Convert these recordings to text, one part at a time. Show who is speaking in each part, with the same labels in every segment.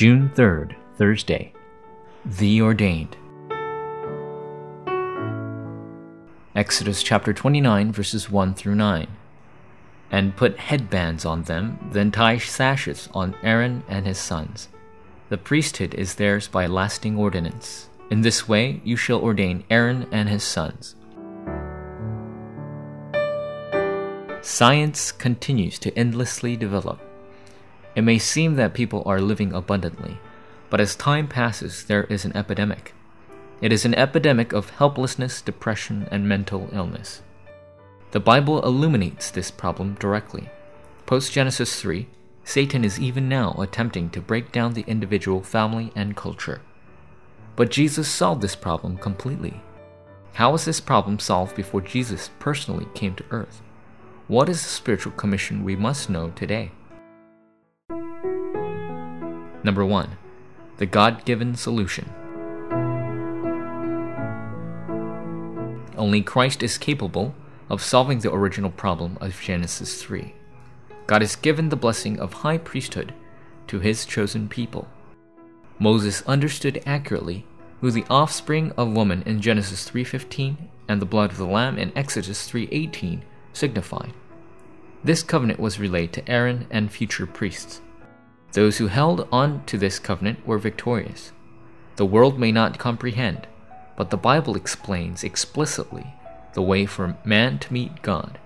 Speaker 1: June 3rd, Thursday. The Ordained. Exodus chapter 29, verses 1 through 9. And put headbands on them, then tie sashes on Aaron and his sons. The priesthood is theirs by lasting ordinance. In this way you shall ordain Aaron and his sons. Science continues to endlessly develop. It may seem that people are living abundantly, but as time passes, there is an epidemic. It is an epidemic of helplessness, depression, and mental illness. The Bible illuminates this problem directly. Post Genesis 3, Satan is even now attempting to break down the individual family and culture. But Jesus solved this problem completely. How was this problem solved before Jesus personally came to earth? What is the spiritual commission we must know today? Number 1. The God given solution. Only Christ is capable of solving the original problem of Genesis 3. God has given the blessing of high priesthood to his chosen people. Moses understood accurately who the offspring of woman in Genesis 3:15 and the blood of the lamb in Exodus 3:18 signified. This covenant was relayed to Aaron and future priests. Those who held on to this covenant were victorious. The world may not comprehend, but the Bible explains explicitly the way for man to meet God.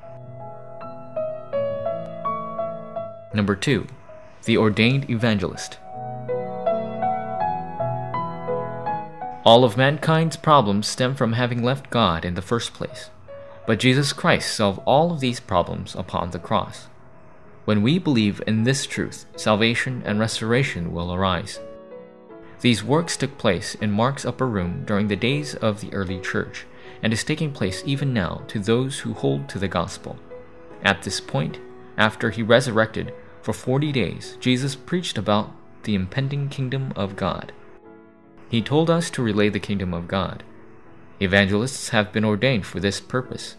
Speaker 1: Number 2. The Ordained Evangelist. All of mankind's problems stem from having left God in the first place. But Jesus Christ solved all of these problems upon the cross. When we believe in this truth, salvation and restoration will arise. These works took place in Mark's upper room during the days of the early church, and is taking place even now to those who hold to the gospel. At this point, after he resurrected, for forty days, Jesus preached about the impending kingdom of God. He told us to relay the kingdom of God. Evangelists have been ordained for this purpose.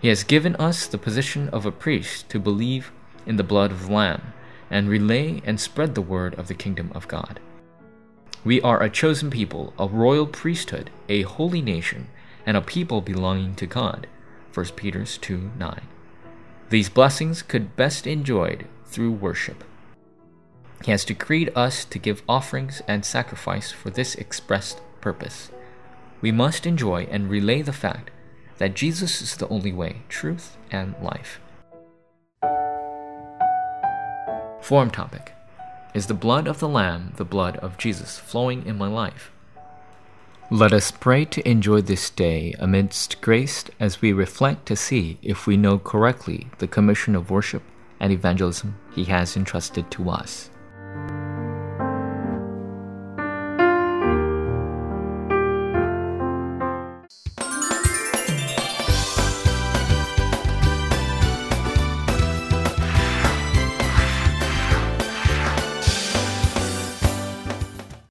Speaker 1: He has given us the position of a priest to believe in the blood of the Lamb and relay and spread the word of the kingdom of God. We are a chosen people, a royal priesthood, a holy nation, and a people belonging to God. 1 Peter 2 9. These blessings could best enjoyed through worship. He has decreed us to give offerings and sacrifice for this expressed purpose. We must enjoy and relay the fact that Jesus is the only way, truth, and life. Forum topic Is the blood of the Lamb the blood of Jesus flowing in my life? Let us pray to enjoy this day amidst grace as we reflect to see if we know correctly the commission of worship and evangelism He has entrusted to us.